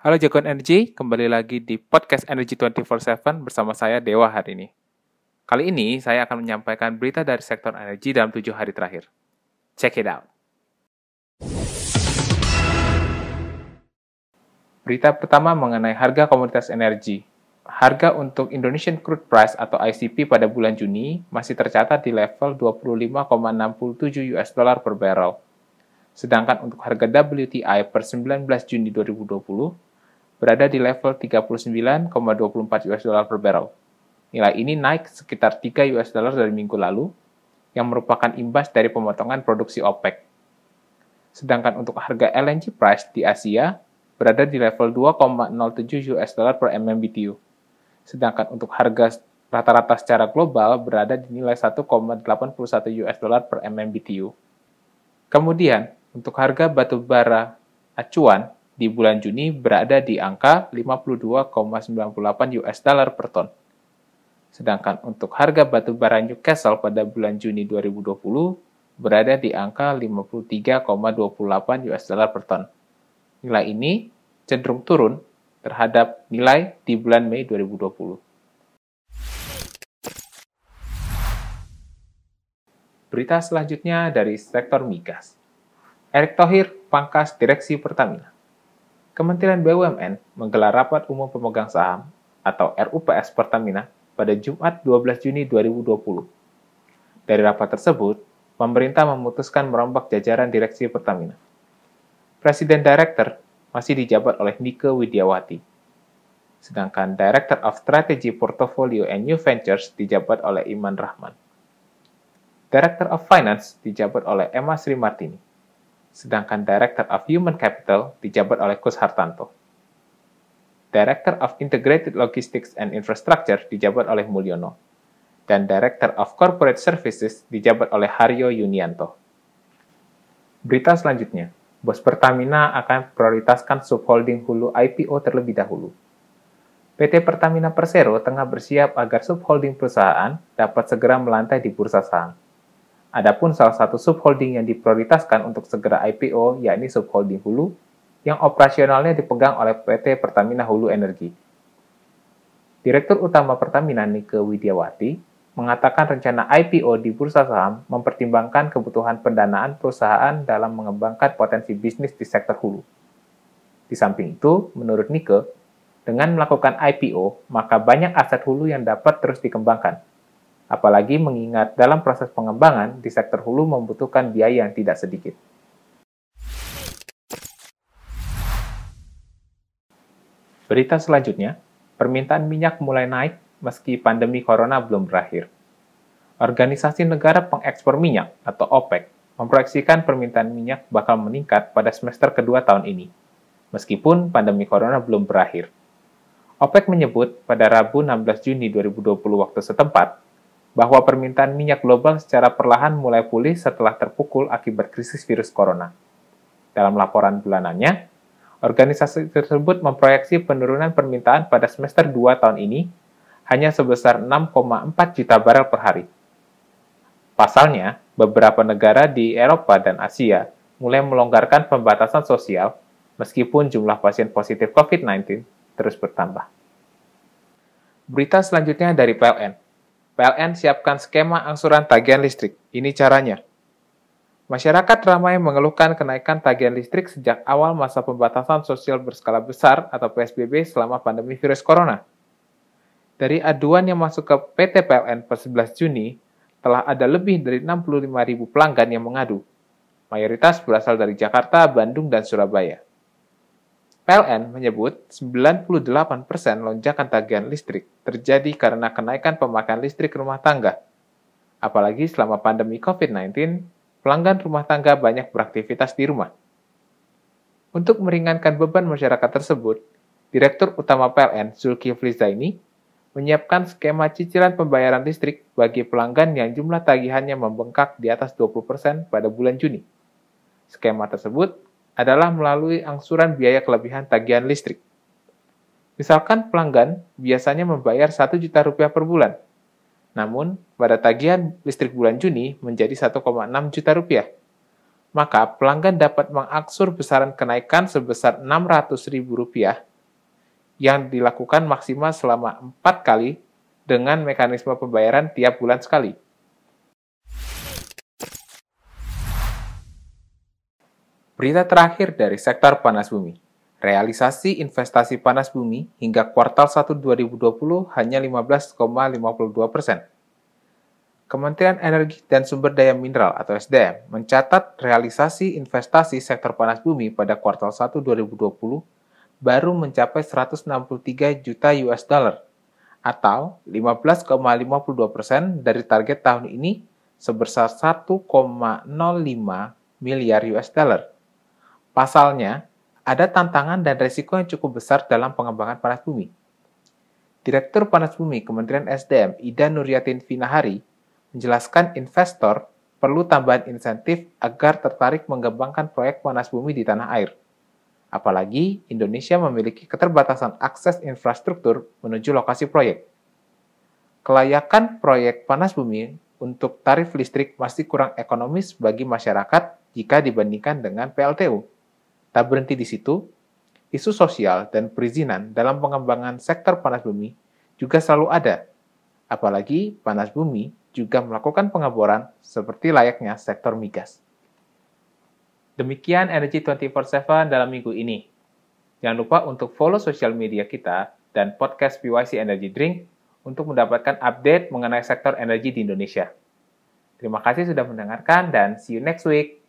Halo Jagoan Energy, kembali lagi di podcast Energy 24/7 bersama saya Dewa hari ini. Kali ini saya akan menyampaikan berita dari sektor energi dalam tujuh hari terakhir. Check it out. Berita pertama mengenai harga komoditas energi. Harga untuk Indonesian Crude Price atau ICP pada bulan Juni masih tercatat di level 25,67 US dollar per barrel. Sedangkan untuk harga WTI per 19 Juni 2020 berada di level 39,24 US dollar per barrel. Nilai ini naik sekitar 3 US dollar dari minggu lalu, yang merupakan imbas dari pemotongan produksi OPEC. Sedangkan untuk harga LNG price di Asia berada di level 2,07 US dollar per MMBTU. Sedangkan untuk harga rata-rata secara global berada di nilai 1,81 US dollar per MMBTU. Kemudian, untuk harga batu bara acuan di bulan Juni berada di angka 52,98 US dollar per ton. Sedangkan untuk harga batu bara Newcastle pada bulan Juni 2020 berada di angka 53,28 US dollar per ton. Nilai ini cenderung turun terhadap nilai di bulan Mei 2020. Berita selanjutnya dari sektor migas. Erick Thohir pangkas direksi Pertamina. Kementerian BUMN menggelar rapat umum pemegang saham atau RUPS Pertamina pada Jumat 12 Juni 2020. Dari rapat tersebut, pemerintah memutuskan merombak jajaran direksi Pertamina. Presiden Director masih dijabat oleh Nike Widiawati. Sedangkan Director of Strategy Portfolio and New Ventures dijabat oleh Iman Rahman. Director of Finance dijabat oleh Emma Sri Martini sedangkan Director of Human Capital dijabat oleh Kus Hartanto. Director of Integrated Logistics and Infrastructure dijabat oleh Mulyono, dan Director of Corporate Services dijabat oleh Haryo Yunianto. Berita selanjutnya, Bos Pertamina akan prioritaskan subholding hulu IPO terlebih dahulu. PT Pertamina Persero tengah bersiap agar subholding perusahaan dapat segera melantai di bursa saham. Adapun salah satu subholding yang diprioritaskan untuk segera IPO yakni subholding Hulu yang operasionalnya dipegang oleh PT Pertamina Hulu Energi. Direktur Utama Pertamina Nike Widiawati mengatakan rencana IPO di bursa saham mempertimbangkan kebutuhan pendanaan perusahaan dalam mengembangkan potensi bisnis di sektor hulu. Di samping itu, menurut Nike, dengan melakukan IPO, maka banyak aset hulu yang dapat terus dikembangkan, apalagi mengingat dalam proses pengembangan di sektor hulu membutuhkan biaya yang tidak sedikit. Berita selanjutnya, permintaan minyak mulai naik meski pandemi corona belum berakhir. Organisasi Negara Pengekspor Minyak atau OPEC memproyeksikan permintaan minyak bakal meningkat pada semester kedua tahun ini, meskipun pandemi corona belum berakhir. OPEC menyebut pada Rabu 16 Juni 2020 waktu setempat, bahwa permintaan minyak global secara perlahan mulai pulih setelah terpukul akibat krisis virus corona. Dalam laporan bulanannya, organisasi tersebut memproyeksi penurunan permintaan pada semester 2 tahun ini hanya sebesar 6,4 juta barel per hari. Pasalnya, beberapa negara di Eropa dan Asia mulai melonggarkan pembatasan sosial meskipun jumlah pasien positif COVID-19 terus bertambah. Berita selanjutnya dari PLN. PLN siapkan skema angsuran tagihan listrik. Ini caranya. Masyarakat ramai mengeluhkan kenaikan tagihan listrik sejak awal masa pembatasan sosial berskala besar atau PSBB selama pandemi virus corona. Dari aduan yang masuk ke PT PLN per 11 Juni, telah ada lebih dari 65.000 pelanggan yang mengadu. Mayoritas berasal dari Jakarta, Bandung, dan Surabaya. PLN menyebut 98% lonjakan tagihan listrik terjadi karena kenaikan pemakaian listrik rumah tangga. Apalagi selama pandemi COVID-19, pelanggan rumah tangga banyak beraktivitas di rumah. Untuk meringankan beban masyarakat tersebut, Direktur Utama PLN Zulkifli Zaini menyiapkan skema cicilan pembayaran listrik bagi pelanggan yang jumlah tagihannya membengkak di atas 20% pada bulan Juni. Skema tersebut adalah melalui angsuran biaya kelebihan tagihan listrik. Misalkan pelanggan biasanya membayar 1 juta rupiah per bulan. Namun, pada tagihan listrik bulan Juni menjadi 1,6 juta rupiah. Maka pelanggan dapat mengaksur besaran kenaikan sebesar 600 ribu rupiah yang dilakukan maksimal selama 4 kali dengan mekanisme pembayaran tiap bulan sekali. Berita terakhir dari sektor panas bumi. Realisasi investasi panas bumi hingga kuartal 1 2020 hanya 15,52 persen. Kementerian Energi dan Sumber Daya Mineral atau SDM mencatat realisasi investasi sektor panas bumi pada kuartal 1 2020 baru mencapai 163 juta US dollar atau 15,52 persen dari target tahun ini sebesar 1,05 miliar US dollar. Pasalnya, ada tantangan dan resiko yang cukup besar dalam pengembangan panas bumi. Direktur Panas Bumi Kementerian SDM Ida Nuryatin Finahari menjelaskan investor perlu tambahan insentif agar tertarik mengembangkan proyek panas bumi di tanah air. Apalagi Indonesia memiliki keterbatasan akses infrastruktur menuju lokasi proyek. Kelayakan proyek panas bumi untuk tarif listrik masih kurang ekonomis bagi masyarakat jika dibandingkan dengan PLTU. Tak berhenti di situ, isu sosial dan perizinan dalam pengembangan sektor panas bumi juga selalu ada. Apalagi panas bumi juga melakukan pengeboran seperti layaknya sektor migas. Demikian Energy 24/7 dalam minggu ini. Jangan lupa untuk follow sosial media kita dan podcast PYC Energy Drink untuk mendapatkan update mengenai sektor energi di Indonesia. Terima kasih sudah mendengarkan dan see you next week.